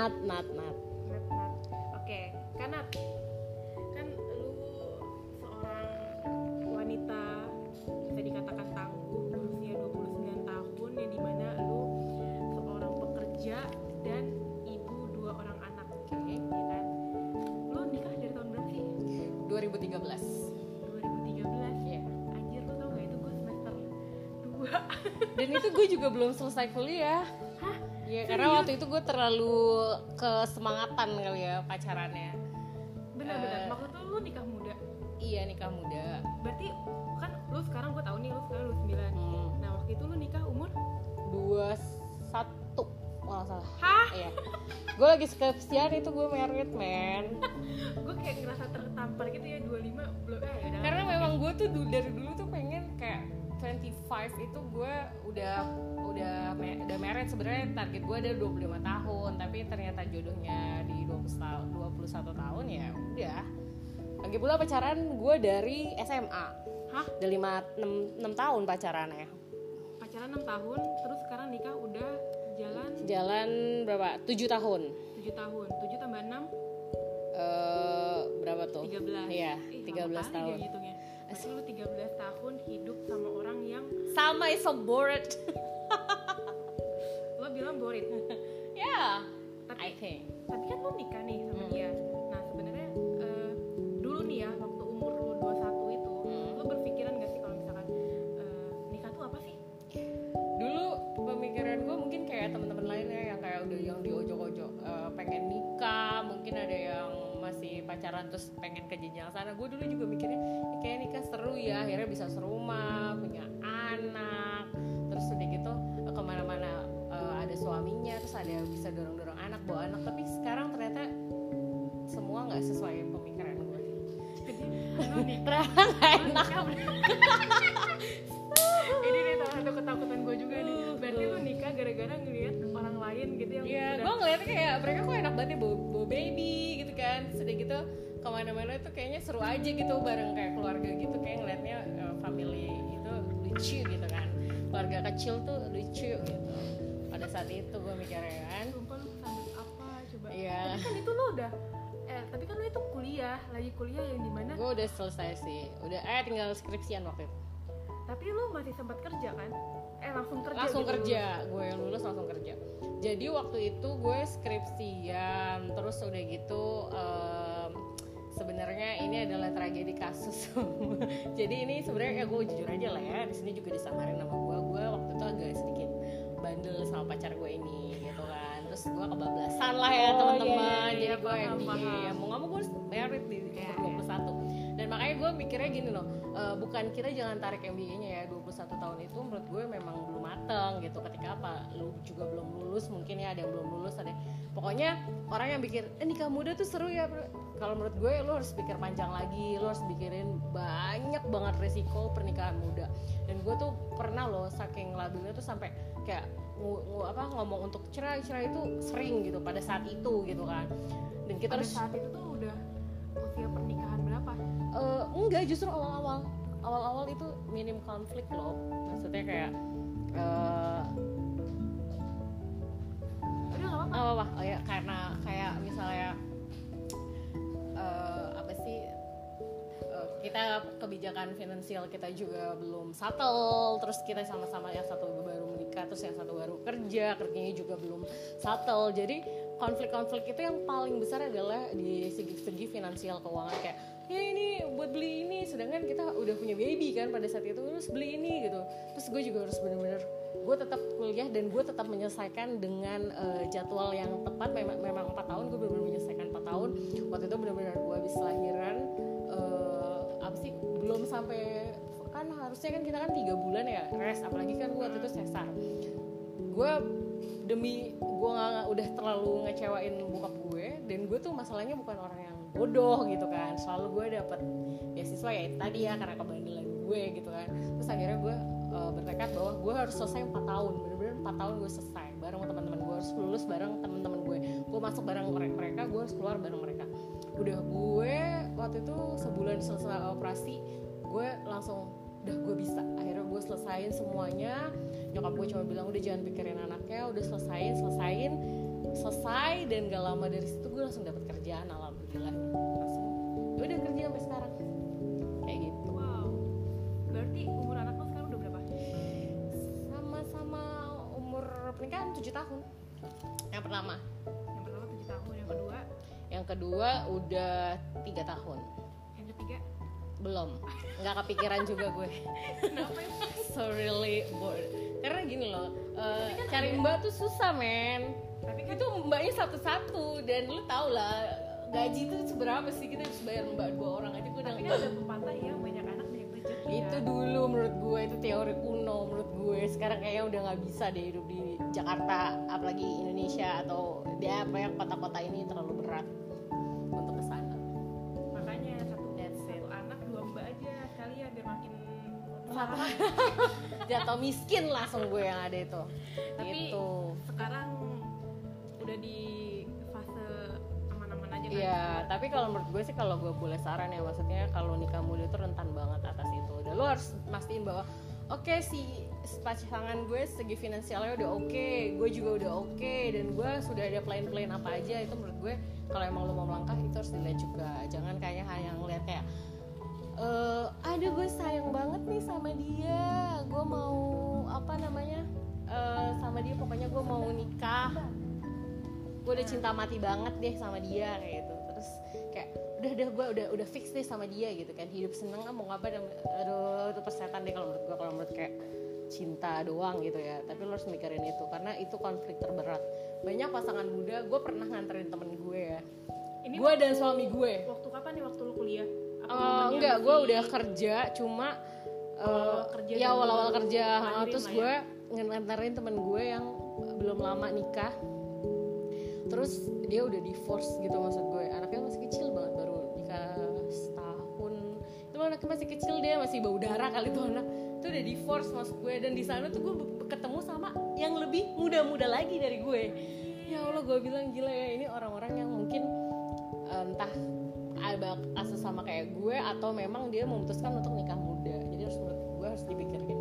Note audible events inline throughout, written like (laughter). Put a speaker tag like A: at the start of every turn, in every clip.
A: nat nat nat.
B: Net net oke kanat kan lu seorang wanita bisa dikatakan tangguh berusia 29 tahun yang di mana lu seorang pekerja dan ibu dua orang anak. Oke ya kan? Lu nikah dari tahun berapa sih?
A: 2013
B: 2013
A: Iya.
B: anjir lu tau gak itu gue semester 2
A: dan itu gue juga belum selesai kuliah karena
B: Serius?
A: waktu itu gue terlalu kesemangatan kali ya pacarannya.
B: benar-benar
A: Eh.
B: waktu itu lu nikah muda
A: Iya nikah muda.
B: berarti kan lu sekarang gue tahu nih lu sekarang lu 9
A: Hmm,
B: nah waktu itu lu nikah umur
A: dua satu kalau nggak salah.
B: hah
A: Iya. Gue lagi skripsian itu gue married man. (laughs)
B: gue kayak ngerasa tertampar gitu ya 25 belum eh
A: Karena memang gue tuh dari dulu 25 itu gue udah udah udah married. Sebenarnya target gue ada 25 tahun tapi ternyata jodohnya di 20 tahun 21 tahun ya udah. Lagi pula pacaran gue dari SMA
B: hah?
A: Udah 5 6, 6 tahun pacarannya
B: pacaran 6 tahun terus sekarang nikah udah jalan?
A: Jalan berapa? 7 tahun.
B: 7 tahun. 7 tambah 6
A: eh berapa tuh?
B: 13
A: Iya,
B: Ih,
A: 13
B: lama kali
A: tahun.
B: Berarti lu 13 tahun hidup sama orang
A: sama is so bored. (laughs)
B: Lo bilang borit (laughs)
A: yeah
B: tapi
A: I think.
B: tapi kan lo nikah nih sama
A: Hmm.
B: dia. Nah sebenarnya eh, dulu nih ya waktu umur lo 21 itu
A: Hmm.
B: lo berpikiran gak sih kalau misalkan eh, nikah tuh apa sih?
A: Dulu pemikiran gue mungkin kayak teman-teman lainnya yang kayak udah yang di ojok-ojok eh, pengen nikah mungkin ada yang masih pacaran terus pengen ke jenjang sana. Gue dulu juga mikirnya "Ini kayak nikah seru ya akhirnya bisa serumah punya anak terus udah gitu eh, ke mana-mana eh, ada suaminya terus ada yang bisa dorong-dorong anak bawa anak. Tapi sekarang ternyata semua nggak sesuai pemikiran gue
B: jadi (laughs)
A: ternyata nggak enak. (laughs)
B: Ini nih salah satu ketakutan gue juga nih. Berarti lo nikah gara-gara ngelihat orang lain gitu yang
A: Iya, gue ngeliatnya kayak mereka kok enak banget ya bawa, bawa baby gitu kan. Sudah gitu ke mana-mana tuh kayaknya seru aja gitu bareng kayak keluarga gitu. Kayak ngeliatnya eh, family lucu gitu kan. Keluarga kecil tuh lucu gitu. Pada saat itu gue mikirnya kan.
B: Sumpah lu standar apa coba.
A: Iya.
B: tapi kan itu lo udah eh tapi kan lo itu kuliah lagi kuliah yang di mana
A: Gue udah selesai sih. Udah eh tinggal skripsian waktu itu.
B: Tapi lo masih sempat kerja kan? Eh langsung kerja
A: Langsung
B: gitu.
A: kerja, gue yang lulus langsung kerja. Jadi waktu itu gue skripsian Terus udah gitu em, sebenarnya ini adalah tragedi kasus. (laughs) Jadi ini sebenarnya ya gue jujur aja lah ya di sini juga disamarin sama gue gue waktu itu agak sedikit bandel sama pacar gue ini gitu kan. Terus gue kebablasan lah ya
B: Oh,
A: teman-teman.
B: iya, iya,
A: jadi
B: iya,
A: gue
B: paham,
A: MBA
B: paham.
A: ya mau nggak mau gue harus merit di
B: Iya,
A: umur 21 dan makanya gue mikirnya gini loh eh, bukan kita jangan tarik MBA-nya ya 21 tahun itu menurut gue memang belum mateng gitu ketika apa lu juga belum lulus mungkin ya ada yang belum lulus ada pokoknya orang yang pikir eh nikah muda tuh seru ya bro." kalau menurut gue lu harus pikir panjang lagi lu harus pikirin banyak banget resiko pernikahan muda dan gue tuh pernah loh saking labilnya tuh sampai kayak ngu- ngu- apa ngomong untuk cerai cerai itu sering gitu pada saat itu gitu kan dan kita
B: pada
A: harus
B: saat itu tuh udah
A: Eh, enggak justru awal-awal awal-awal itu minim konflik loh. Maksudnya kayak eh
B: udah nggak apa-apa.
A: Apa apa oh ya karena kayak misalnya eh, apa sih eh, kita kebijakan finansial kita juga belum settle terus kita sama-sama yang satu baru menikah terus yang satu baru kerja kerjanya juga belum settle. Jadi konflik-konflik itu yang paling besar adalah di segi-segi finansial keuangan. Kayak ya ini buat beli ini. Sedangkan kita udah punya baby kan pada saat itu terus beli ini gitu. Terus gue juga harus bener-bener gue tetap kuliah dan gue tetap menyelesaikan dengan eh, jadwal yang tepat. Memang memang empat tahun gue benar-benar menyelesaikan empat tahun. Waktu itu benar-benar gue habis lahiran eh, apa sih belum sampai kan harusnya kan kita kan tiga bulan ya rest. Apalagi kan gue waktu itu sesar. Gue demi gue udah terlalu ngecewain bokap gue dan gue tuh masalahnya bukan orang bodoh gitu kan. Selalu gue dapet beasiswa ya tadi ya karena kebandelan gue gitu kan. Terus akhirnya gue uh, bertekad bahwa gue harus selesai 4 tahun. Bener-bener 4 tahun gue selesai bareng teman-teman gue. Harus lulus bareng teman-teman gue. Gue masuk bareng mere- mereka gue harus keluar bareng mereka. Udah gue waktu itu sebulan selesai operasi gue langsung udah gue bisa. Akhirnya gue selesain semuanya. Nyokap gue cuma bilang udah jangan pikirin anaknya. Udah selesain selesain selesai dan gak lama dari situ gue langsung dapat kerjaan langsung ya udah kerja sampai sekarang. Kayak gitu.
B: Wow. Berarti umur anak lo sekarang udah berapa?
A: Sama-sama umur pernikahan 7 tahun. Yang pertama.
B: Yang pertama tujuh tahun yang kedua?
A: Yang kedua udah tiga tahun.
B: Yang ketiga?
A: Belum. Nggak kepikiran juga gue. (laughs)
B: Kenapa
A: so really bored. Karena gini loh eh,
B: kan
A: cari
B: ada-
A: mbak tuh susah men.
B: Tapi kan
A: itu mbaknya satu-satu dan lu tau lah gaji itu seberapa sih? Kita harus bayar mbak dua orang aja. Gue udah
B: tapi kan ada pepatah yang banyak anak banyak rezeki
A: itu dulu menurut gue itu teori kuno menurut gue sekarang kayaknya udah nggak bisa deh hidup di Jakarta apalagi Indonesia atau dia apa ya kota-kota ini terlalu berat untuk ke sana
B: makanya satu satu anak dua mbak aja sekalian biar makin
A: Satu. (laughs) jatuh miskin langsung gue yang ada itu.
B: Tapi
A: gitu.
B: sekarang udah di kan
A: Iya, tapi kalau menurut gue sih kalau gue boleh saran ya maksudnya kalau nikah muda itu rentan banget atas itu. Dan lo harus mastiin bahwa oke si pasangan gue segi finansialnya udah oke, gue juga udah oke dan gue sudah ada plan-plan apa aja itu menurut gue kalau emang lo mau melangkah itu harus dilihat juga. Jangan kayaknya hanya ngeliat kayak eh ada gue sayang banget nih sama dia, gue mau apa namanya eh, sama dia pokoknya gue mau nikah gue udah cinta mati banget deh sama dia kayak gitu. Terus kayak udah udah gue udah udah fix deh sama dia gitu kan. Hidup seneng ah, mau ngapa dan aduh itu persetan deh kalau menurut gue kalau menurut kayak cinta doang gitu ya. Tapi lo harus mikirin itu karena itu konflik terberat. Banyak pasangan muda gue pernah nganterin temen gue ya.
B: Ini
A: gue dan suami gue
B: waktu kapan nih? Waktu lu kuliah? Apa
A: Eh,
B: momennya
A: enggak gue udah kerja cuma eh,
B: Awal-awal kerja
A: ya awal-awal kerja.
B: Ngelahirin
A: terus
B: ya.
A: gue nganterin temen gue yang belum lama nikah terus dia udah divorce gitu maksud gue. Anaknya masih kecil banget baru nikah setahun. Itu anaknya masih kecil dia masih bau darah kali tuh anak. Itu udah divorce maksud gue. Dan di sana tuh gue ketemu sama yang lebih muda-muda lagi dari gue. Ya Allah gue bilang gila ya ini orang-orang yang mungkin eh, entah ada kasus sama kayak gue atau memang dia memutuskan untuk nikah muda. Jadi harus menurut gue harus dipikirin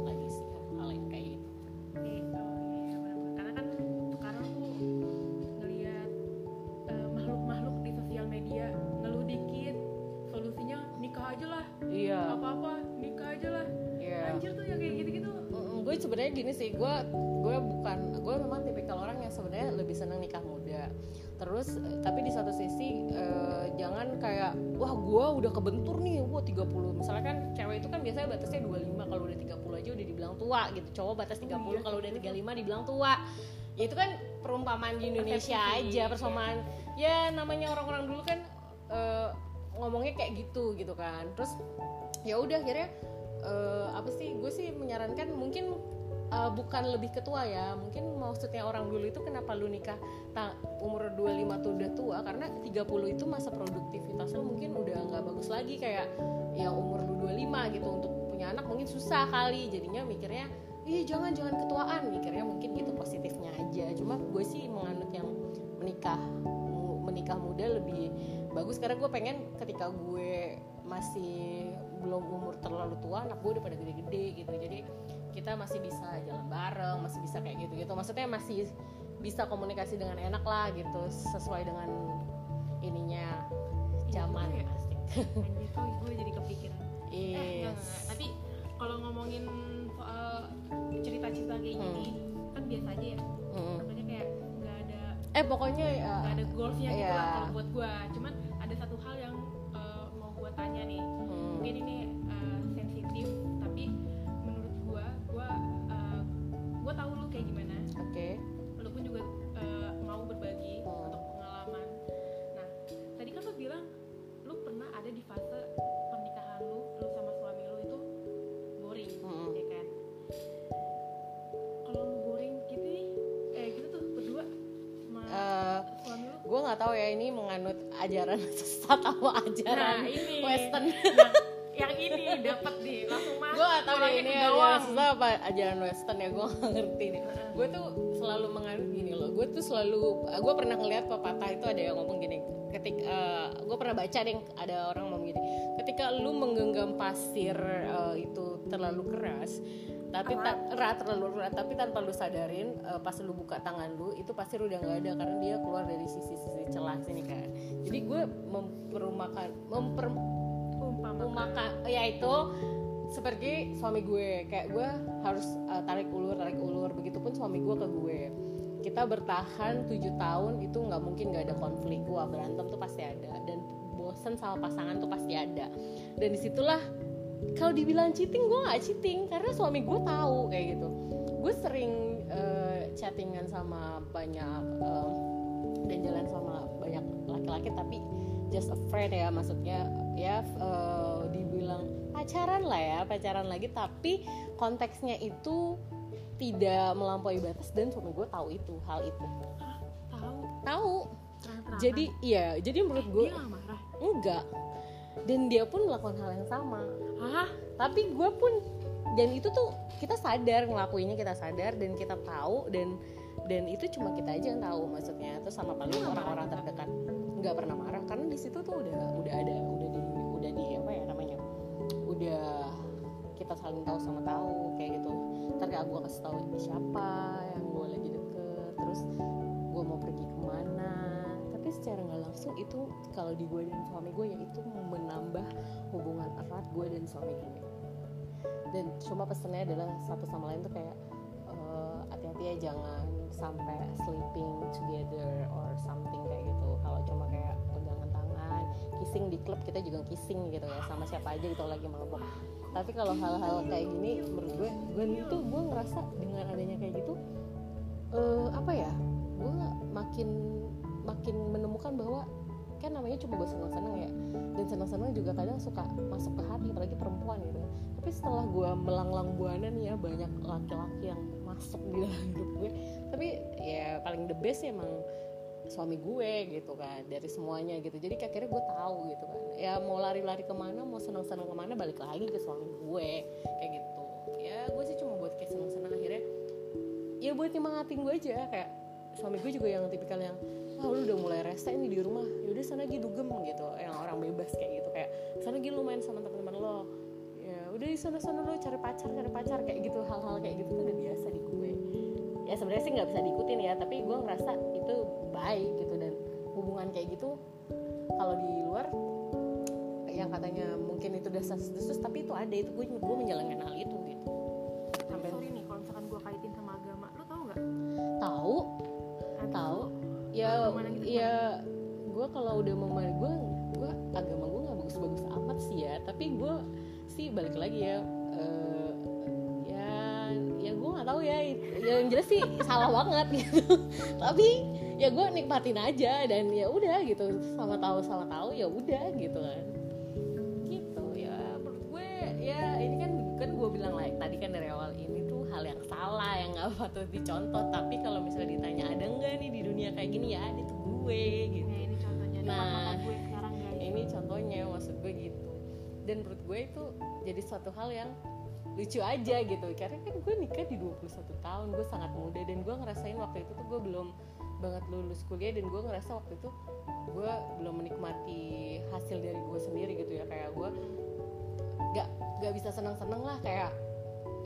A: sih gue gue bukan gue memang tipikal orang yang sebenarnya lebih senang nikah muda. Terus tapi di satu sisi eh, jangan kayak wah gue udah kebentur nih gue 30 misalnya kan cewek itu kan biasanya batasnya 25 kalau udah 30 aja udah dibilang tua gitu. Cowok batas 30
B: iya,
A: kalau udah 35 dibilang tua. Ya itu kan perumpamaan di Indonesia
B: Persepsi,
A: aja persamaan. Ya namanya orang-orang dulu kan eh, ngomongnya kayak gitu gitu kan. Terus ya udah akhirnya eh, apa sih gue sih menyarankan mungkin eh, bukan lebih ketua ya. Mungkin maksudnya orang dulu itu kenapa lu nikah ta- umur 25 tuh udah tua? Karena 30 itu masa produktivitas lu mungkin udah nggak bagus lagi. Kayak yang umur lu 25 gitu. Untuk punya anak mungkin susah kali. Jadinya mikirnya ih jangan jangan ketuaan. Mikirnya mungkin gitu positifnya aja. Cuma gue sih menganut yang menikah menikah muda lebih bagus. Karena gue pengen ketika gue masih belum umur terlalu tua anak gue udah pada gede-gede gitu. Jadi kita masih bisa jalan bareng masih bisa kayak gitu gitu maksudnya masih bisa komunikasi dengan enak lah gitu sesuai dengan ininya zaman.
B: Iya,
A: asik. (laughs) (laughs)
B: Anjir kok gue jadi kepikiran. Eh enggak, enggak, enggak.
A: yes
B: tapi kalau ngomongin soal cerita-cerita kayak gini kan biasa aja ya.
A: Mm.
B: maksudnya kayak nggak ada
A: eh pokoknya ya
B: nggak ada goalsnya gitu
A: Iya.
B: lah kalau buat gue cuman ada satu hal yang eh, mau gue tanya nih ini
A: menganut ajaran (laughs) sesat atau ajaran
B: Nah, ini.
A: Western.
B: Nah, yang ini dapat nih langsung masuk
A: gue gak tau deh
B: orangnya
A: ini ajaran sesat apa ajaran Western ya gue gak ngerti nih. Gue tuh selalu menganut gini loh gue tuh selalu gue pernah ngeliat pepatah itu ada yang ngomong gini ketika gue pernah baca deh ada orang ngomong gini ketika lu menggenggam pasir uh, itu terlalu keras tapi tak erat terlalu erat tapi tanpa lu sadarin uh, pas lu buka tangan lu itu pasir udah nggak ada karena dia keluar dari sisi-sisi celah sini kan. Jadi gue memperumakan memperumakan ya itu seperti suami gue. Kayak gue harus uh, tarik ulur tarik ulur. Begitupun suami gue ke gue. Kita bertahan tujuh tahun itu nggak mungkin nggak ada konflik. Wah berantem tuh pasti ada. Dan bosen sama pasangan tuh pasti ada. Dan di situlah kalau dibilang cheating gue nggak cheating. Karena suami gue tahu kayak gitu. Gue sering uh, chattingan sama banyak uh, dan jalan sama banyak laki-laki tapi just a friend ya maksudnya ya uh, dibilang pacaran lah ya pacaran lagi. Tapi konteksnya itu tidak melampaui batas dan suami gue tahu itu hal itu.
B: Tahu?
A: Tahu. Jadi iya jadi menurut gue
B: gak marah?
A: Enggak dan dia pun melakukan hal yang sama.
B: Hah?
A: tapi gue pun dan itu tuh kita sadar ngelakuinnya kita sadar dan kita tahu dan dan itu cuma kita aja yang tahu maksudnya. Itu sama paling orang-orang terdekat nggak pernah marah karena di situ tuh udah udah ada udah di udah di apa ya namanya? Udah kita saling tahu sama tahu kayak gitu. Ntar kayak gue kasih tahu ini siapa yang gue lagi deket terus gue mau pergi ke mana. Tapi secara nggak langsung itu kalau di gue dan suami gue ya itu menambah hubungan erat gue dan suami gue. Dan cuma pesannya adalah satu sama lain tuh kayak uh, hati-hati ya jangan sampai sleeping together or something kayak gitu. Kalau cuma kayak pegangan tangan kissing di klub kita juga kissing gitu ya sama siapa aja gitu lagi mabok tapi kalau hal-hal kayak gini menurut gue gue itu gue ngerasa dengan adanya kayak gitu uh, apa ya gue makin makin menemukan bahwa kan namanya cuma gue seneng-seneng ya. Dan seneng-seneng juga kadang suka masuk ke hati apalagi perempuan gitu. Tapi setelah gue melanglang buana nih ya banyak laki-laki yang masuk di dalam (laughs) hidup gue tapi ya paling the best ya emang suami gue gitu kan dari semuanya gitu. Jadi akhirnya gue tahu gitu kan. Ya mau lari-lari ke mana mau senang-senang ke mana balik lagi ke suami gue kayak gitu. Ya gue sih cuma buat kayak senang-senang akhirnya ya buat nyemangatin gue aja. Kayak suami gue juga yang tipikal yang wah lu udah mulai rese nih di rumah. Yaudah sana lagi dugem gitu. Yang orang bebas kayak gitu kayak sana lagi lu main sama teman-teman lo. Ya udah di sana sana lo cari pacar cari pacar kayak gitu hal-hal kayak gitu tuh udah biasa di gue. Ya sebenarnya sih nggak bisa diikutin ya tapi gue ngerasa itu baik gitu dan hubungan kayak gitu kalau di luar yang katanya mungkin itu udah desas tapi itu ada itu gue gue menjalankan hal itu gitu tapi gue sih balik lagi ya uh, ya ya gue nggak tahu ya yang jelas sih salah banget (laughs) gitu. Tapi ya gue nikmatin aja dan ya udah gitu sama tahu sama tahu ya udah gitu kan. Gitu ya menurut gue ya ini kan kan gue bilang like tadi kan dari awal ini tuh hal yang salah yang nggak (laughs) patut dicontoh. Tapi kalau misalnya ditanya ada nggak nih di dunia kayak gini ya ada tuh gue gitu.
B: Ya, ini contohnya nah gue sekarang guys.
A: ini contohnya maksud gue gitu dan menurut gue itu jadi suatu hal yang lucu aja gitu. Karena kan gue nikah di 21 tahun gue sangat muda. Dan gue ngerasain waktu itu tuh gue belum banget lulus kuliah. Dan gue ngerasa waktu itu gue belum menikmati hasil dari gue sendiri gitu ya. Kayak gue gak gak bisa seneng seneng lah. Kayak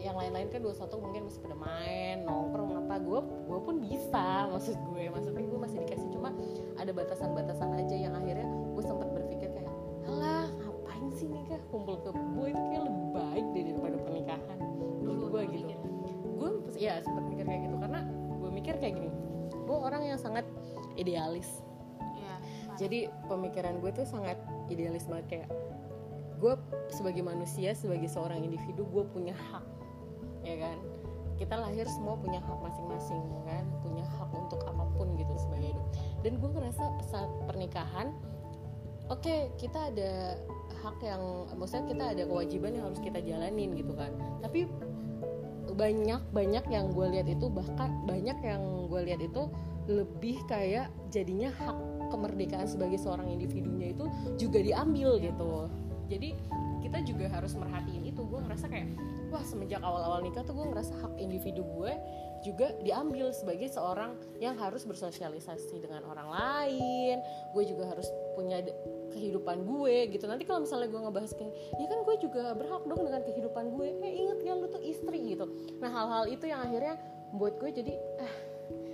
A: yang lain-lain kan 21 mungkin masih pada main nongkrong apa. Gue gue pun bisa maksud gue. Maksudnya gue masih dikasih. Cuma ada batasan-batasan aja yang akhirnya gue halah ngapain sih nikah kumpul kebo itu kayak lebih baik daripada pernikahan. Menurut gue gitu. gue ya sempat mikir kayak gitu. Karena gue mikir kayak gini gue orang yang sangat idealis.
B: Ya,
A: jadi pemikiran gue tuh sangat idealis banget. Kayak gue sebagai manusia sebagai seorang individu gue punya hak. Ya kan? Kita lahir semua punya hak masing-masing ya kan? Punya hak untuk apa pun gitu sebagai hidup. Dan gue ngerasa saat pernikahan oke okay, kita ada hak yang maksudnya kita ada kewajiban yang harus kita jalanin gitu kan. Tapi banyak banyak yang gue lihat itu bahkan banyak yang gue lihat itu lebih kayak jadinya hak kemerdekaan sebagai seorang individunya itu juga diambil gitu. Jadi kita juga harus merhatiin itu. Gue ngerasa kayak wah semenjak awal-awal nikah tuh gue ngerasa hak individu gue juga diambil sebagai seorang yang harus bersosialisasi dengan orang lain. Gue juga harus punya kehidupan gue gitu. Nanti kalau misalnya gue ngebahas kayak ya kan gue juga berhak dong dengan kehidupan gue. Eh inget ya lu tuh istri gitu. Nah hal-hal itu yang akhirnya buat gue jadi ah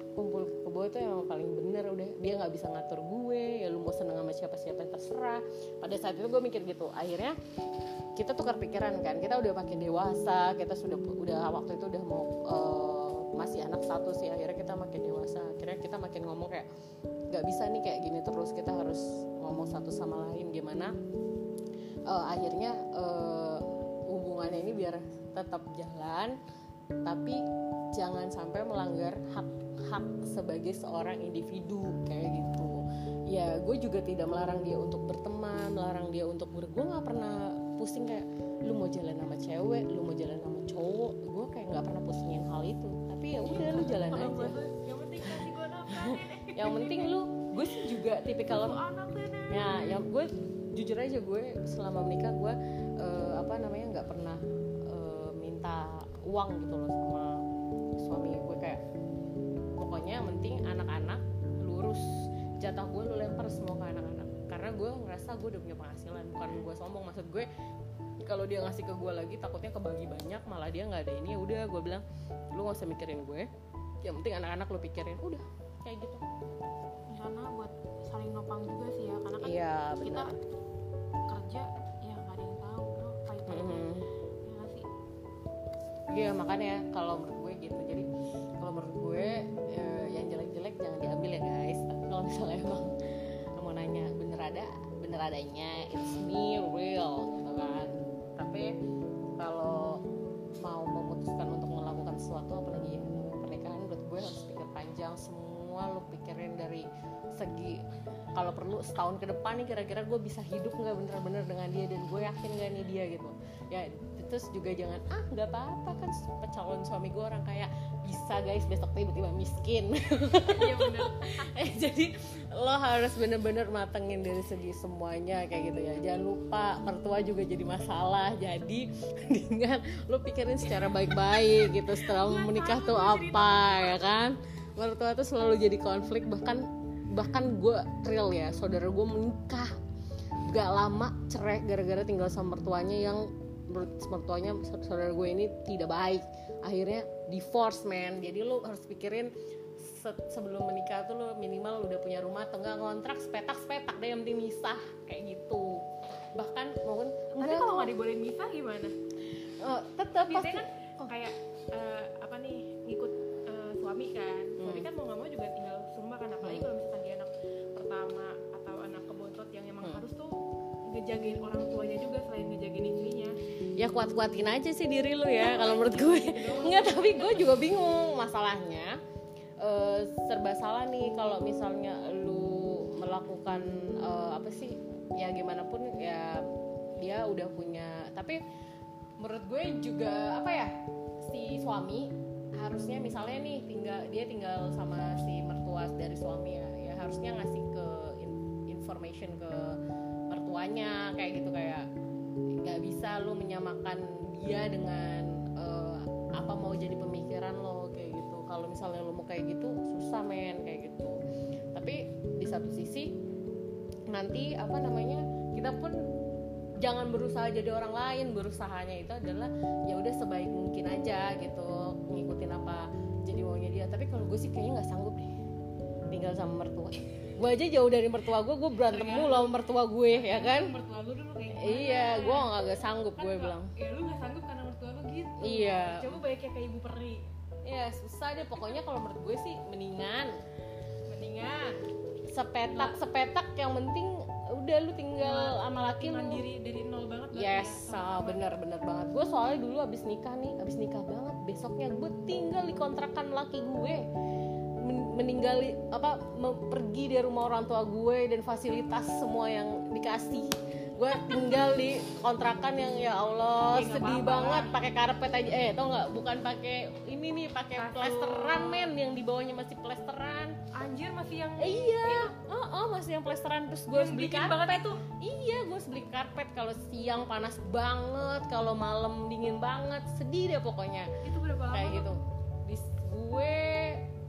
A: kumpul kebo itu yang paling bener udah. Dia nggak bisa ngatur gue ya lu mau seneng sama siapa siapa terserah. Pada saat itu gue mikir gitu. Akhirnya kita tukar pikiran kan. Kita udah makin dewasa kita sudah udah waktu itu udah mau eh, masih anak satu sih akhirnya kita makin dewasa akhirnya kita makin ngomong kayak nggak bisa nih kayak gini terus kita harus ngomong satu sama lain. Gimana eh, akhirnya eh, hubungannya ini biar tetap jalan tapi jangan sampai melanggar hak hak sebagai seorang individu kayak gitu. Ya gue juga tidak melarang dia untuk berteman melarang dia untuk ber gue nggak pernah pusing kayak lu mau jalan sama cewek lu mau jalan sama cowok gue kayak nggak pernah pusingin hal itu tapi ya udah lu jalan aja.
B: yang penting kasih gue nafkah nenek (laughs)
A: yang penting lu gue sih juga tipikal ya yang gue jujur aja gue selama menikah gue eh, apa namanya nggak pernah eh, minta uang gitu loh sama suami gue kayak pokoknya yang penting anak-anak lurus. Jatah gue lu lempar semua ke anak-anak. Karena gue ngerasa gue udah punya penghasilan bukan gue sombong. Maksud gue kalau dia ngasih ke gue lagi takutnya kebagi banyak malah dia nggak ada ini ya udah gue bilang lu nggak usah mikirin gue yang penting anak-anak lu pikirin. Udah kayak gitu.
B: Karena buat saling nopang juga sih ya karena kan
A: iya
B: kita kerja ya nggak ada yang tahu bro pahit-pahitnya.
A: Mhm.
B: ya sih?
A: Iya makanya kalau menurut gue gitu jadi kalau menurut gue eh, yang jelek-jelek jangan diambil ya guys. Tapi kalau misalnya emang mau nanya bener ada bener adanya? It's me real gitu kan kalau mau memutuskan untuk melakukan sesuatu apalagi pernikahan menurut gue harus pikir panjang. Semua lo pikirin dari segi kalau perlu setahun ke depan nih kira-kira gue bisa hidup nggak bener-bener dengan dia dan gue yakin gak nih dia gitu. Ya terus juga jangan ah nggak apa-apa kan calon suami gue orang kayak bisa guys besok tiba-tiba miskin.
B: Iya bener. (laughs)
A: Eh, jadi lo harus bener-bener matengin dari segi semuanya kayak gitu ya. Jangan lupa mertua juga jadi masalah. Jadi (laughs) mendingan lo pikirin secara baik-baik gitu setelah
B: Nggak
A: menikah tuh apa ya kan? Mertua tuh selalu jadi konflik bahkan bahkan gue real ya saudara gue menikah. Gak lama cerai gara-gara tinggal sama mertuanya yang menurut mertuanya saudara gue ini tidak baik. Akhirnya divorce man. Jadi lo harus pikirin se- sebelum menikah tuh lo minimal udah punya rumah atau enggak kontrak sepetak sepetak deh yang penting misah kayak gitu. Bahkan mungkin
B: tapi kalau nggak dibolehin misah gimana?
A: Eh, tetap pasti
B: kan kayak eh, apa nih ngikut eh, suami kan. Suami
A: Hmm.
B: kan mau nggak mau juga tinggal serumah kan apalagi
A: Hmm.
B: kalau misalkan dia anak pertama atau anak kebontot yang emang
A: Hmm.
B: harus tuh ngejagain orang tuanya juga selain ngejagain istrinya
A: ya kuat-kuatin aja sih diri lu ya kalau menurut gue. Nggak tapi gue juga bingung. Masalahnya eh, serba salah nih kalau misalnya lu melakukan eh, apa sih? Ya gimana pun ya dia udah punya. Tapi menurut gue juga apa ya si suami harusnya misalnya nih tinggal dia tinggal sama si mertua dari suami ya ya harusnya ngasih ke in- information ke mertuanya kayak gitu kayak bisa lu menyamakan dia dengan eh, apa mau jadi pemikiran lo kayak gitu. Kalau misalnya lo mau kayak gitu susah men kayak gitu. Tapi di satu sisi nanti apa namanya kita pun jangan berusaha jadi orang lain. Berusahanya itu adalah ya udah sebaik mungkin aja gitu. Ngikutin apa jadi maunya dia. Tapi kalau gue sih kayaknya nggak sanggup deh tinggal sama mertua. Gue aja jauh dari mertua gue gue berantem mulu sama mertua gue ya kan?
B: Mertua lu?
A: Iya gue nggak sanggup
B: Kan
A: gue bilang.
B: ya lu nggak sanggup karena mertua lu gitu.
A: Iya.
B: coba baiknya kayak ibu peri.
A: Ya susah deh. Pokoknya kalau menurut gue sih mendingan.
B: Mendingan.
A: Sepetak sepetak yang penting udah lu tinggal sama laki lu.
B: mandiri dari nol banget berarti
A: yes
B: ya,
A: ah, bener bener banget. Gue soalnya dulu abis nikah nih abis nikah banget besoknya gue tinggal di kontrakan laki gue. Men- meninggali apa pergi dari rumah orang tua gue dan fasilitas semua yang dikasih gue tinggal di kontrakan yang ya Allah
B: Ya,
A: sedih
B: apa-apa.
A: banget. pakai karpet aja. Eh tau nggak? Bukan pakai ini nih pakai plesteran men. Yang di bawahnya masih plesteran.
B: Anjir masih yang
A: Eh, iya. oh, oh, masih yang plesteran. Terus gue harus beli karpet.
B: banget itu?
A: Iya, gue harus beli karpet. Kalau siang panas banget, kalau malam dingin banget, sedih deh pokoknya.
B: itu berapa lama
A: Kayak gitu. Di gue gue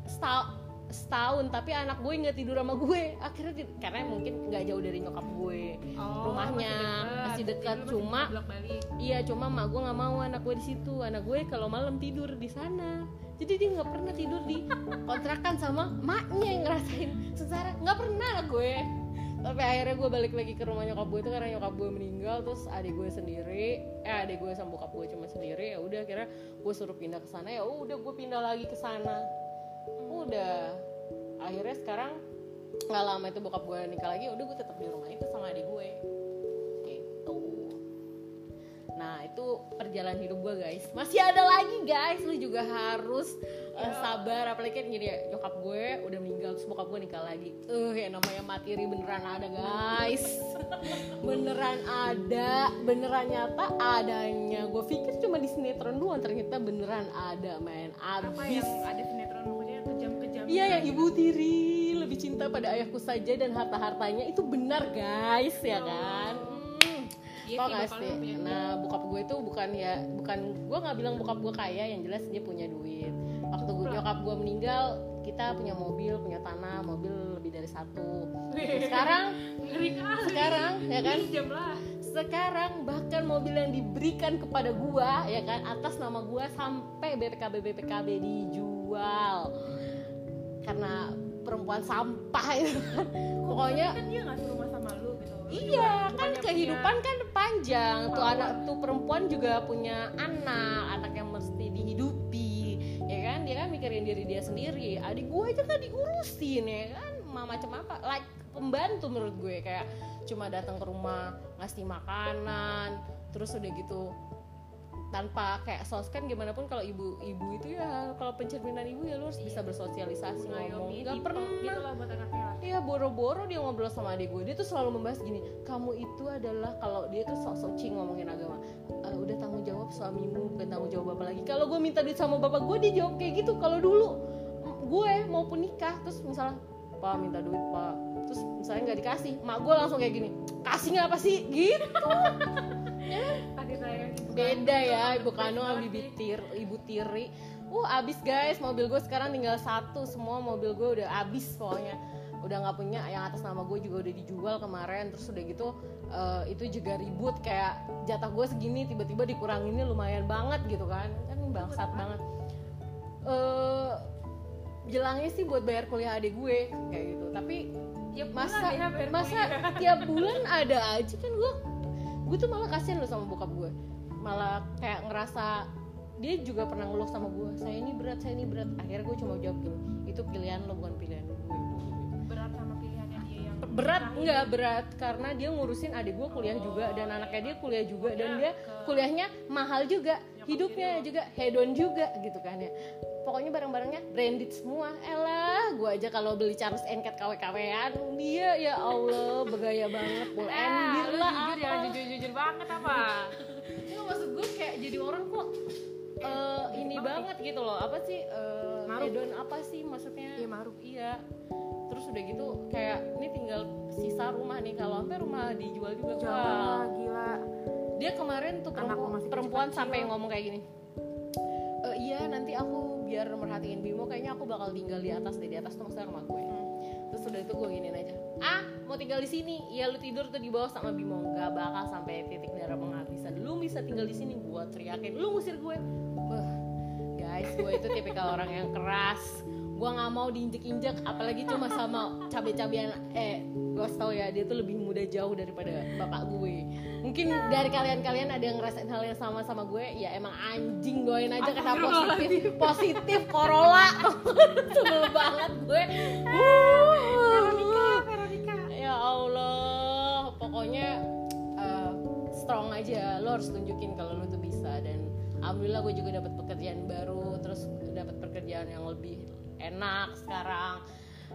A: setahun setahun tapi anak gue nggak tidur sama gue. Akhirnya tid- karena mungkin nggak jauh dari nyokap gue.
B: Oh,
A: rumahnya masih dekat, cuma- iya cuma mak gue nggak mau anak gue di situ. Anak gue kalau malam tidur di sana. Jadi dia nggak pernah tidur di kontrakan sama maknya yang ngerasain secara nggak pernah anak gue. Tapi akhirnya gue balik lagi ke rumah nyokap gue itu karena nyokap gue meninggal terus adik gue sendiri eh adik gue sama bokap gue cuma sendiri. Ya udah akhirnya gue suruh pindah ke sana. Ya udah gue pindah lagi ke sana udah akhirnya sekarang nggak lama itu bokap gue nikah lagi udah gue tetap di rumah itu sama adik gue. Gitu. Nah itu perjalanan hidup gue guys. Masih ada lagi guys. Lu juga harus uh, sabar. Apalagi kan gini ya nyokap gue udah meninggal terus bokap gue nikah lagi. Eh yang namanya materi beneran ada guys. (laughs) Beneran ada beneran nyata adanya. Gue pikir cuma di sinetron doang ternyata beneran ada
B: apa
A: abis
B: yang ada sinetron maksudnya kejam-kejam
A: Iya yang ibu tiri lebih cinta pada ayahku saja dan harta hartanya itu benar guys ya kan. Hmm.
B: Iya
A: Tau gak sih? Nah bokap gue itu bukan ya bukan gue nggak bilang bokap gue kaya yang jelas dia punya duit. Waktu gue nyokap gue meninggal kita punya mobil punya tanah mobil lebih dari satu. Sekarang sekarang ya kan sekarang bahkan mobil yang diberikan kepada gua ya kan atas nama gua sampai BPKB BPKB dijual karena perempuan sampah itu. Kan pokoknya
B: kan dia nggak serumah sama lu gitu. Lu
A: iya
B: juga
A: kan kehidupan kan panjang. Tuh anak tuh perempuan juga punya anak anak yang mesti dihidupi. Ya kan? Dia kan mikirin diri dia sendiri. Adik gue aja kan diurusin ya kan? Ma- macam apa? Like pembantu menurut gue. Kayak cuma datang ke rumah ngasih makanan terus udah gitu tanpa kayak sos kan gimana pun kalau ibu-ibu itu ya kalau pencerminan ibu ya lu harus bisa bersosialisasi
B: punya
A: ngomong
B: mengayomi
A: nggak
B: gitu
A: pernah.
B: gitu lah buat anaknya
A: Iya boro-boro dia ngobrol sama adik gue. Dia tuh selalu membahas gini Kamu itu adalah Kalau dia tuh sok-sok cing ngomongin agama "Eh, Udah tanggung jawab suamimu Bukan tanggung jawab bapak lagi. Kalau gue minta duit sama bapak gue Dia jawab kayak gitu. Kalau dulu Gue maupun nikah Terus misalnya Pak minta duit pak. Terus misalnya nggak dikasih Mak gue langsung kayak gini Kasih nggak apa sih? Gitu.
B: Ibu
A: Beda ya Ibu kandung sama ibu tir, ibu tiri. Uh abis guys Mobil gue sekarang tinggal satu. Semua mobil gue udah abis pokoknya. Udah nggak punya yang atas nama gue juga udah dijual kemarin. Terus udah gitu eh, itu juga ribut. Kayak jatah gue segini tiba-tiba dikuranginnya lumayan banget gitu kan. Kan bangsat banget. Eh jelangnya sih buat bayar kuliah adik gue kayak gitu. Tapi
B: Tiap
A: masa
B: ya
A: masa
B: kuliah.
A: tiap bulan ada aja kan gue gue tuh malah kasihan loh sama bokap gue malah kayak ngerasa dia juga pernah ngeluh sama gue saya ini berat saya ini berat. Akhirnya gue cuma jawab gini itu pilihan lo bukan pilihan gue
B: berat sama pilihannya dia yang
A: berat nggak berat. Karena dia ngurusin adik gue kuliah juga dan anaknya dia kuliah juga dan dia
B: ke-
A: kuliahnya mahal juga hidupnya
B: lo.
A: juga hedon juga gitu kan ya pokoknya barang-barangnya branded semua. Elah gue aja kalau beli Charles Enket KW-KWan dia ya Allah bergaya banget. Full endir
B: lu
A: lah
B: jujur ya
A: apa.
B: jujur jujur banget apa? (laughs)
A: Nggak, maksud gue kayak jadi orang kok eh, ini banget gitu loh. Apa sih eh,
B: Maruf.
A: hedon apa sih maksudnya?
B: Iya, maruf.
A: iya. Terus udah gitu kayak ini tinggal sisa rumah nih. Kalau sampai rumah dijual juga wah.
B: Wah, gila.
A: Dia kemarin tuh perempuan, perempuan sampai ngomong kayak gini "Eh, iya nanti aku biar merhatiin Bimo kayaknya aku bakal tinggal di atas deh di atas tuh maksudnya rumah gue. Terus udah itu gue giniin aja. Ah mau tinggal di sini. Ya lu tidur tuh di bawah sama Bimo. Gak bakal sampai titik darah penghabisan. Lu bisa tinggal di sini gue teriakin. Lu ngusir gue. Wah, guys gue itu tipikal (laughs) orang yang keras. Gue nggak mau diinjek-injek apalagi cuma sama cabe-cabean. Eh gue tau ya dia tuh lebih muda jauh daripada bapak gue mungkin dari kalian-kalian ada yang ngerasain hal yang sama sama gue ya emang anjing doain aja kata positif. positif Corolla. (laughs) Sebel banget gue.
B: Veronica Veronica.
A: Ya Allah pokoknya uh, strong aja. Lo harus tunjukin kalau lo tuh bisa. Dan alhamdulillah gue juga dapat pekerjaan baru terus dapat pekerjaan yang lebih enak sekarang.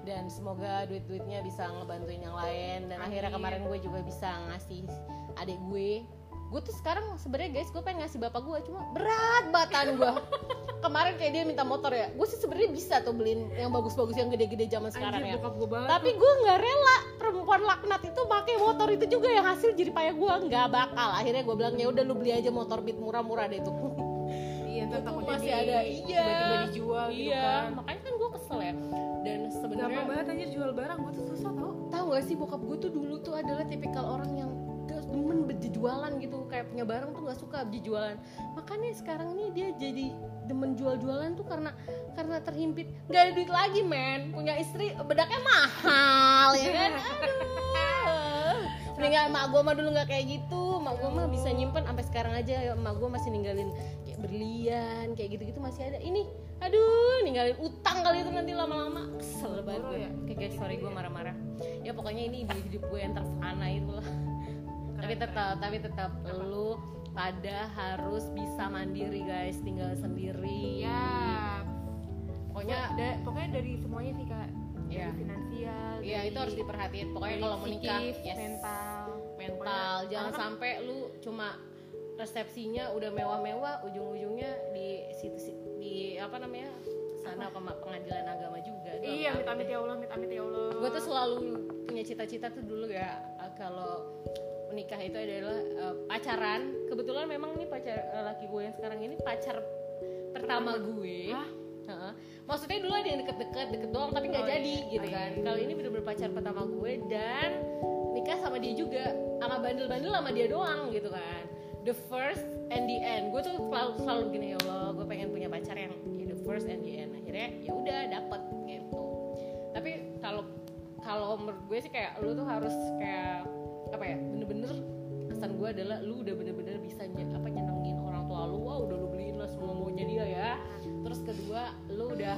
A: Dan semoga duit-duitnya bisa ngebantuin yang lain. Dan akhirnya
B: Amin.
A: kemarin gue juga bisa ngasih adik gue. Gue tuh sekarang sebenarnya guys gue pengen ngasih bapak gue cuma berat batan gue. (laughs) Kemarin kayak dia minta motor ya. Gue sih sebenarnya bisa tuh beliin yang bagus-bagus yang gede-gede zaman sekarang
B: Anjir,
A: ya
B: gue banget
A: tapi gue nggak rela. Perempuan laknat itu pakai motor itu juga yang hasil jadi payah gue. Nggak bakal. Akhirnya gue bilang ya udah lu beli aja motor beat murah-murah deh tuh. (laughs)
B: Iya
A: Itu masih
B: di-
A: ada. Iya.
B: tiba-tiba dijual gitu
A: iya.
B: kan.
A: Makanya kan gue kesel ya. Dan
B: gampang
A: sebenarnya
B: banget anjir jual barang. Gue tuh susah tau.
A: Tahu gak sih bokap gue tuh dulu tuh adalah tipikal orang yang demen berjualan gitu kayak punya barang tuh nggak suka berjualan makanya sekarang nih dia jadi demen jual-jualan tuh karena karena terhimpit. Nggak ada duit lagi men. Punya istri bedaknya mahal ya kan? Aduh. (laughs) Mendingan mak gue mah dulu nggak kayak gitu. Mak gue mah bisa nyimpen sampai sekarang aja. Mak gue masih ninggalin kayak berlian kayak gitu-gitu masih ada. Ini aduh ninggalin utang kali itu nanti lama-lama. Kesel banget gue
B: ya?
A: kayak sorry gue marah-marah. Ya pokoknya ini di hidup gue yang terfana itu lah tapi tetap tapi tetap. Lu pada harus bisa mandiri guys. Tinggal sendiri.
B: Ya
A: pokoknya
B: da- pokoknya dari semuanya sih kak. Dari
A: Iya.
B: finansial
A: ya
B: dari-
A: itu harus diperhatiin. Pokoknya kalau mau nikah yes.
B: mental.
A: Mental.
B: Pokoknya-
A: jangan
B: kan-
A: sampai lu cuma resepsinya udah mewah-mewah ujung-ujungnya di situ si- di apa namanya? Sana pema- pengadilan agama juga
B: iya amit amit ya allah amit amit ya allah.
A: Gue tuh selalu punya cita-cita tuh dulu ya kalau menikah itu adalah uh, pacaran kebetulan memang nih pacar uh, laki gue yang sekarang ini pacar pertama gue
B: Hah?
A: Heeh. maksudnya dulu ada yang deket-deket deket doang tapi nggak
B: Oh,
A: jadi
B: iya.
A: gitu kan
B: iya.
A: kalau ini bener-bener pacar pertama gue dan nikah sama dia juga sama bandel-bandel sama dia doang gitu kan the first and the end gue tuh selalu selalu gini ya Allah gue pengen punya pacar yang ya the first and the end akhirnya ya udah dapet gitu tapi kalau kalau menurut gue sih kayak lu tuh harus kayak apa ya? Bener-bener kesan gue adalah lu udah bener-bener bisa apa nyenengin orang tua lu. Wah udah lu beliin lah semua maunya dia ya. Terus kedua lu udah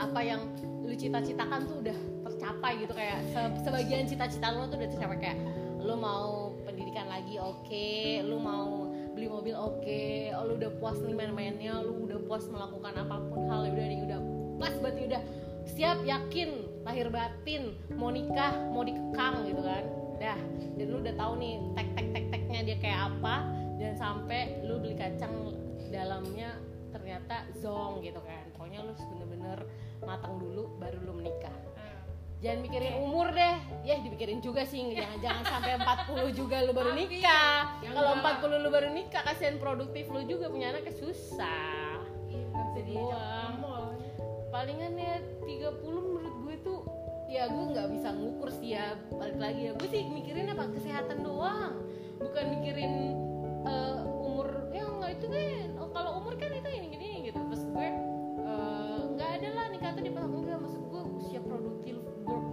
A: apa yang lu cita-citakan tuh udah tercapai gitu. Kayak se- sebagian cita-cita lu tuh udah tercapai. Kayak lu mau pendidikan lagi oke. Lu mau beli mobil oke. Oh, lu udah puas nih main-mainnya. Lu udah puas melakukan apa pun hal udah udah pas berarti udah siap yakin lahir batin mau nikah mau dikekang gitu kan. Dah dan lu udah tahu nih tek tek tek teknya dia kayak apa dan sampai lu beli kacang dalamnya ternyata zong gitu kan. Pokoknya lu bener-bener matang dulu baru lu menikah. Jangan mikirin umur deh. Ya dipikirin juga sih jangan jangan sampai 40 juga lu baru nikah. kalau
B: enggak.
A: 40 lu baru nikah kasihan produktif lu juga punya anaknya susah.
B: Iya,
A: palingan ya 30 menurut tuh ya gue nggak bisa ngukur sih ya balik lagi ya. Gue sih mikirin apa? Kesehatan doang. Bukan mikirin eh, umur ya nggak itu kan oh, kalau umur kan itu ini gini gitu. Terus gue eh, nggak ada lah nikah tuh di enggak maksud gue usia produktif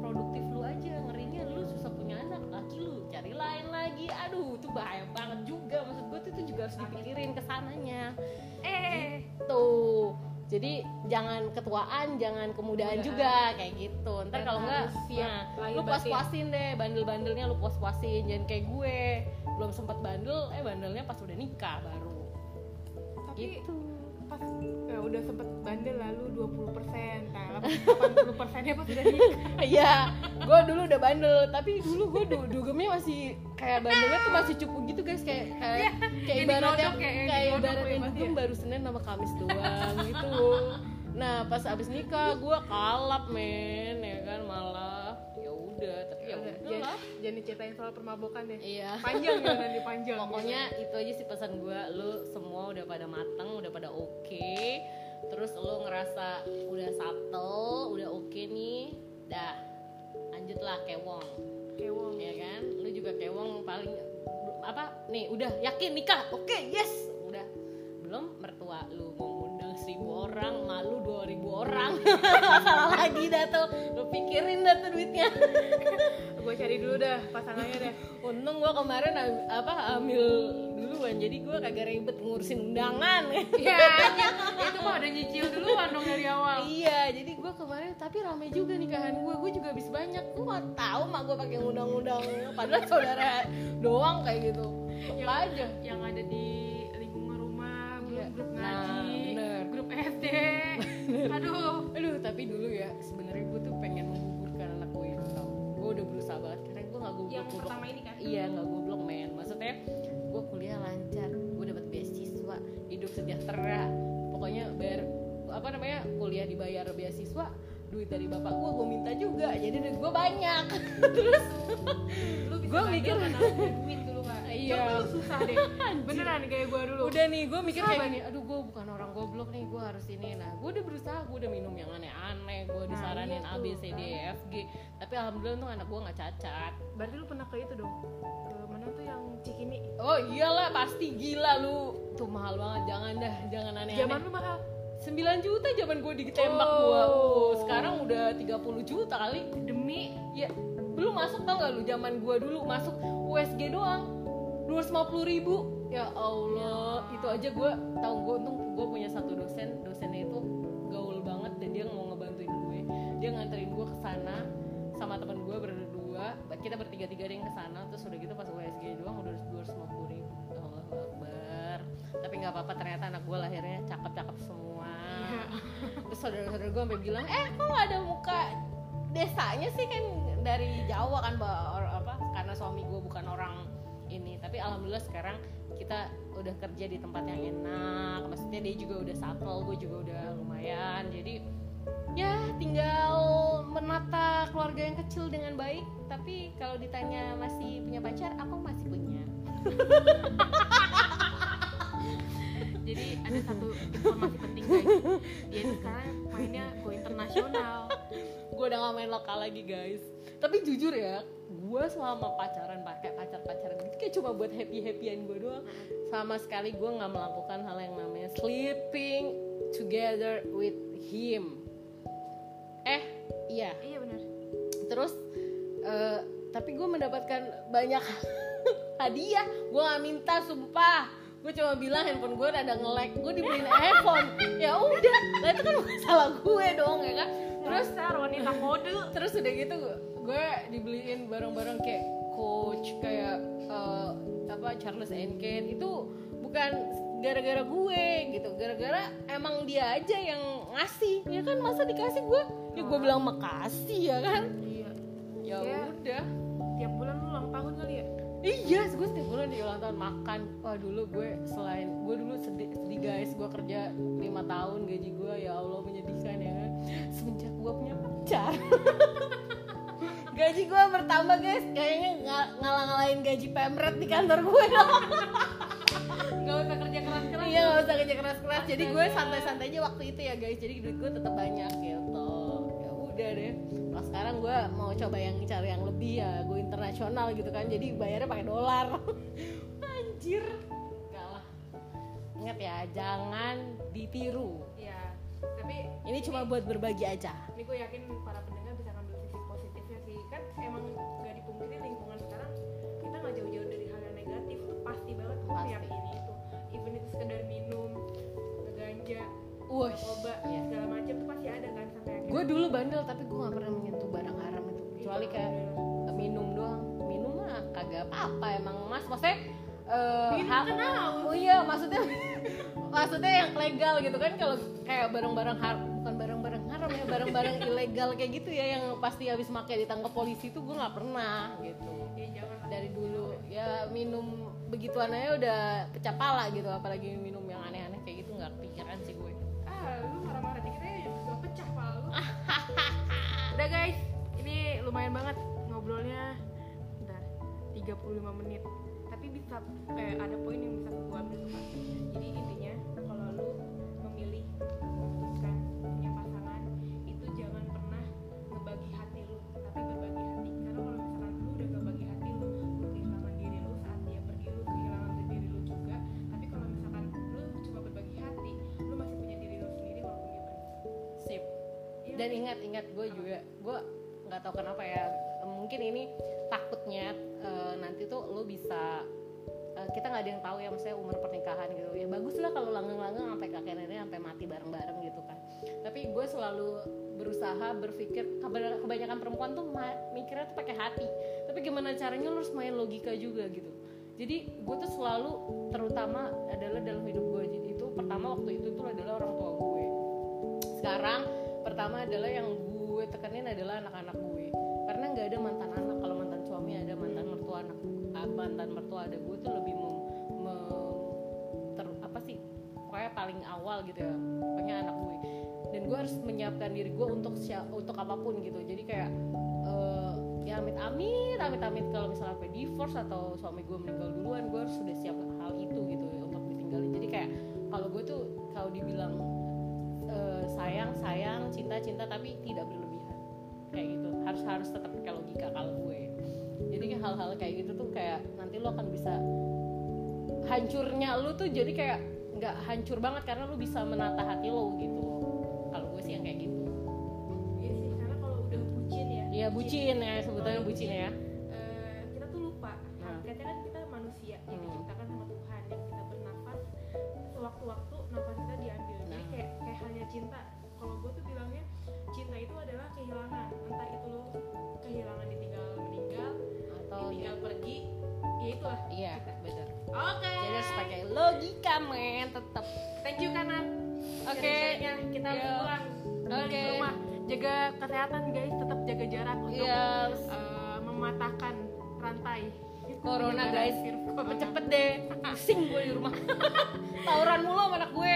A: produktif lu aja ngerinya lu susah punya anak laki lu cari lain lagi. Aduh itu bahaya banget juga. Maksud gue tuh itu juga harus dipikirin ke sananya.
B: Eh.
A: Tuh jadi jangan ketuaan jangan kemudaan
B: Kemudaan.
A: juga kayak gitu. Ntar kalau enggak nah,
B: lahir
A: lu puas puasin deh bandel bandelnya lu puas puasin jangan kayak gue belum sempat bandel eh bandelnya pas udah nikah baru.
B: Tapi
A: gitu.
B: pas ya udah sempet bandel lalu 20 persen nah 80 persennya pas udah nikah. (laughs)
A: Iya gue dulu udah bandel tapi dulu gue du dugemnya masih kayak bandelnya tuh masih cukup gitu guys. Kayak kayak kayak
B: yang
A: ibaratnya
B: ya,
A: kayak
B: digodok
A: ibaratnya
B: ya,
A: dugem
B: ya?
A: baru senin sama kamis doang gitu nah pas abis nikah gue kalap men ya kan malah. Ya udah tapi ya
B: Udah, jangan, jangan diceritain soal permabukan deh.
A: Iya.
B: Panjang ya (laughs) nanti panjang
A: pokoknya itu aja sih pesan gue lu semua udah pada mateng udah pada oke. Terus lu ngerasa udah settle udah oke nih dah. Lanjutlah kewong.
B: Kewong.
A: Ya kan? Lu juga kewong paling apa nih udah yakin nikah oke yes. Udah. Belum mertua lu mau seribu orang malu dua ribu orang. (laughs) Masalah lagi dah tuh. Lu pikirin dah tuh duitnya. (laughs)
B: Gue cari dulu dah pasangannya deh.
A: Untung gua kemarin apa ambil duluan. Jadi gua kagak ribet ngurusin undangan.
B: Ya itu mah udah nyicil duluan dong dari awal.
A: Iya jadi gua kemarin tapi rame juga nikahan gua. Gua juga habis banyak. Gua nggak tahu mak gua pakai undang-undang. Padahal saudara doang kayak gitu.
B: Yang,
A: aja?
B: yang ada di lingkungan rumah
A: Iya.
B: grup
A: Nah,
B: ngaji SD aduh.
A: Aduh tapi dulu ya sebenarnya gua tuh pengen menggugurkan anak gue itu tau. Gua udah berusaha banget karena gua nggak goblok
B: yang
A: goblok
B: pertama ini kan?
A: Iya nggak goblok men. Maksudnya gue kuliah lancar gue dapet beasiswa hidup sejahtera. Pokoknya bayar apa namanya kuliah dibayar beasiswa duit dari bapak gue gue minta juga. Jadi duit gue banyak. (laughs) Terus
B: lu bisa
A: Gua
B: bandel
A: mikir-
B: duit dulu kan (laughs)
A: iya.
B: Susah deh. (laughs) Beneran kayak gue dulu.
A: Udah nih gue mikir kayak gini. Aduh gue orang goblok nih gue harus ini. Nah gue udah berusaha gue udah minum yang aneh-aneh gue disaranin
B: iya
A: A B
B: tuh,
A: C D E F G. Tapi alhamdulillah untung anak gue nggak cacat.
B: Berarti lu pernah ke itu dong? Ke mana tuh yang Cikini?
A: Oh iyalah pasti gila lu. Tuh mahal banget. Jangan dah jangan aneh-aneh.
B: Zaman lu mahal?
A: 9 juta zaman gue ditembak
B: Oh.
A: gua. Oh, sekarang udah 30 juta kali.
B: Demi?
A: Ya belum masuk tau gak lu zaman gua dulu? Masuk USG doang. 250 ribu ya Allah itu aja gua tahu gua untung gua punya satu dosen dosennya itu gaul banget dan dia mau ngebantuin gue. Dia nganterin gua ke sana sama teman gua berdua. Kita bertiga tiga yang ke sana terus udah gitu pas USG doang udah 250 ribu. Allah Akbar. Tapi nggak apa-apa ternyata anak gua lahirnya cakep-cakep semua. Terus saudara-saudara gue sampai bilang eh kok nggak ada muka desanya sih kan dari Jawa kan apa karena suami gue bukan orang ini. Tapi alhamdulillah sekarang kita udah kerja di tempat yang enak maksudnya dia juga udah settle gue juga udah lumayan jadi ya tinggal menata keluarga yang kecil dengan baik tapi kalau ditanya masih punya pacar aku masih punya. (laughs)
B: Jadi ada satu informasi penting guys dia sekarang mainnya go internasional.
A: Gue udah gak main lokal lagi guys tapi jujur ya gue selama pacaran pakai pacar pacaran gitu kayak cuma buat happy happyan gue doang sama sekali gue nggak melakukan hal yang namanya sleeping together with him. Eh iya.
B: Iya benar.
A: Terus eh, tapi gue mendapatkan banyak (laughs) hadiah. Gue gak minta sumpah. Gue cuma bilang handphone gue ada nge-lag. Gue dibeliin (laughs) iPhone ya udah. Nah itu kan masalah gue dong ya kan? Terus
B: wanita mode
A: terus udah gitu gue dibeliin barang-barang kayak coach kayak eh, apa Charles and Kate itu bukan gara-gara gue gitu. Gara-gara emang dia aja yang ngasih. Ya kan masa dikasih gue? Ya gue bilang makasih ya kan?
B: Iya.
A: Ya
B: Ya.
A: udah.
B: Tiap bulan lu ulang tahun kali ya?
A: Iya gue setiap bulan di ulang tahun makan. Wah dulu gue selain gue dulu sedih, sedih guys. Gue kerja lima tahun gaji gue ya Allah menyedihkan ya kan? Semenjak gue punya pacar (laughs) gaji gue bertambah guys. Kayaknya ng- ngalah-ngalahin gaji pemret di kantor gue (laughs)
B: nggak usah kerja keras keras
A: iya gak usah kerja keras-keras. Jadi gue santai-santai. aja waktu itu ya guys. Jadi duit gue tetap banyak gitu. Ya udah deh. Nah sekarang gue mau coba yang cari yang lebih ya gue internasional gitu kan. Jadi bayarnya pakai dolar. (laughs) Anjir. Enggak lah. Ingat ya jangan ditiru.
B: Iya. Tapi
A: ini cuma buat berbagi aja.
B: ini gue yakin para pendengar bisa kan emang gak dipungkiri lingkungan sekarang kita nggak jauh-jauh dari hal yang negatif. Tuh pasti banget
A: Pasti.
B: meyakini itu. Even itu sekedar minum ngeganja
A: Wah,
B: obat
A: iya.
B: segala macam tuh pasti ada kan sampai akhirnya.
A: Gue dulu bandel tapi gue nggak pernah menyentuh barang haram itu. Kecuali kayak eh, minum doang. Minum mah kagak apa-apa emang mas. Maksudnya eh,
B: Minum haus.
A: oh iya maksudnya (laughs) maksudnya yang legal gitu kan kalau kayak barang-barang haram ya barang-barang ilegal kayak gitu ya yang pasti habis pakai ditangkap polisi tuh gue nggak pernah gitu.
B: Ya lah.
A: dari dulu ya minum begituan aja udah pecah pala gitu apalagi minum yang aneh-aneh kayak gitu nggak kepikiran sih gue.
B: Ah lu marah-marah dikit aja juga pecah pala lu. (laughs) Udah guys. Ini lumayan banget ngobrolnya. Bentar 35 menit. Tapi bisa eh, ada poin yang bisa gua ambil jadi intinya
A: Dan ingat-ingat gue juga gue nggak tahu kenapa ya. Mungkin ini takutnya eh, nanti tuh lo bisa eh, kita nggak ada yang tahu ya maksudnya umur pernikahan gitu. Ya bagus lah kalau langgeng-langgeng sampai kakek nenek sampai mati bareng-bareng gitu kan. Tapi gue selalu berusaha berpikir kebanyakan perempuan tuh mikirnya tuh pakai hati. Tapi gimana caranya lo harus main logika juga gitu. Jadi gue tuh selalu terutama adalah dalam hidup gue jadi itu pertama waktu itu tuh adalah orang tua gue. Sekarang pertama adalah yang gue tekenin adalah anak-anak gue. Karena nggak ada mantan anak. Kalau mantan suami ada mantan mertua anak ah, mantan mertua ada. Gue tuh lebih mem, mem- ter- apa sih? Pokoknya paling awal gitu ya pokoknya anak gue. Dan gue harus menyiapkan diri gue untuk untuk apa pun gitu. Jadi kayak eh, ya amit amit amit amit kalau misalnya sampai divorce atau suami gue meninggal duluan gue harus sudah siap hal itu gitu untuk ditinggalin. Jadi kayak kalau gue tuh kalau dibilang sayang sayang cinta cinta tapi tidak berlebihan. Kayak gitu. Harus harus tetap pakai logika kalau gue. Jadi hal-hal kayak gitu tuh kayak nanti lo akan bisa hancurnya lu tuh jadi kayak nggak hancur banget karena lu bisa menata hati lo gitu kalau gue sih yang kayak gitu.
B: Iya sih karena kalau udah bucin ya.
A: Iya bucin ya sebetulnya
B: Kalau
A: bucin. ya.
B: Itulah
A: iya benar.
B: oke
A: Jadi harus pakai logika men tetap.
B: thank you kanan
A: Oke.
B: Sharing-sharingnya. kita pulang
A: Oke.
B: ke rumah jaga kesehatan guys tetap jaga jarak untuk
A: Yes.
B: eh, mematahkan rantai
A: Corona guys.
B: virus corona.
A: Cepet deh. Pusing gue di rumah. (laughs) Tawuran mulu sama anak gue.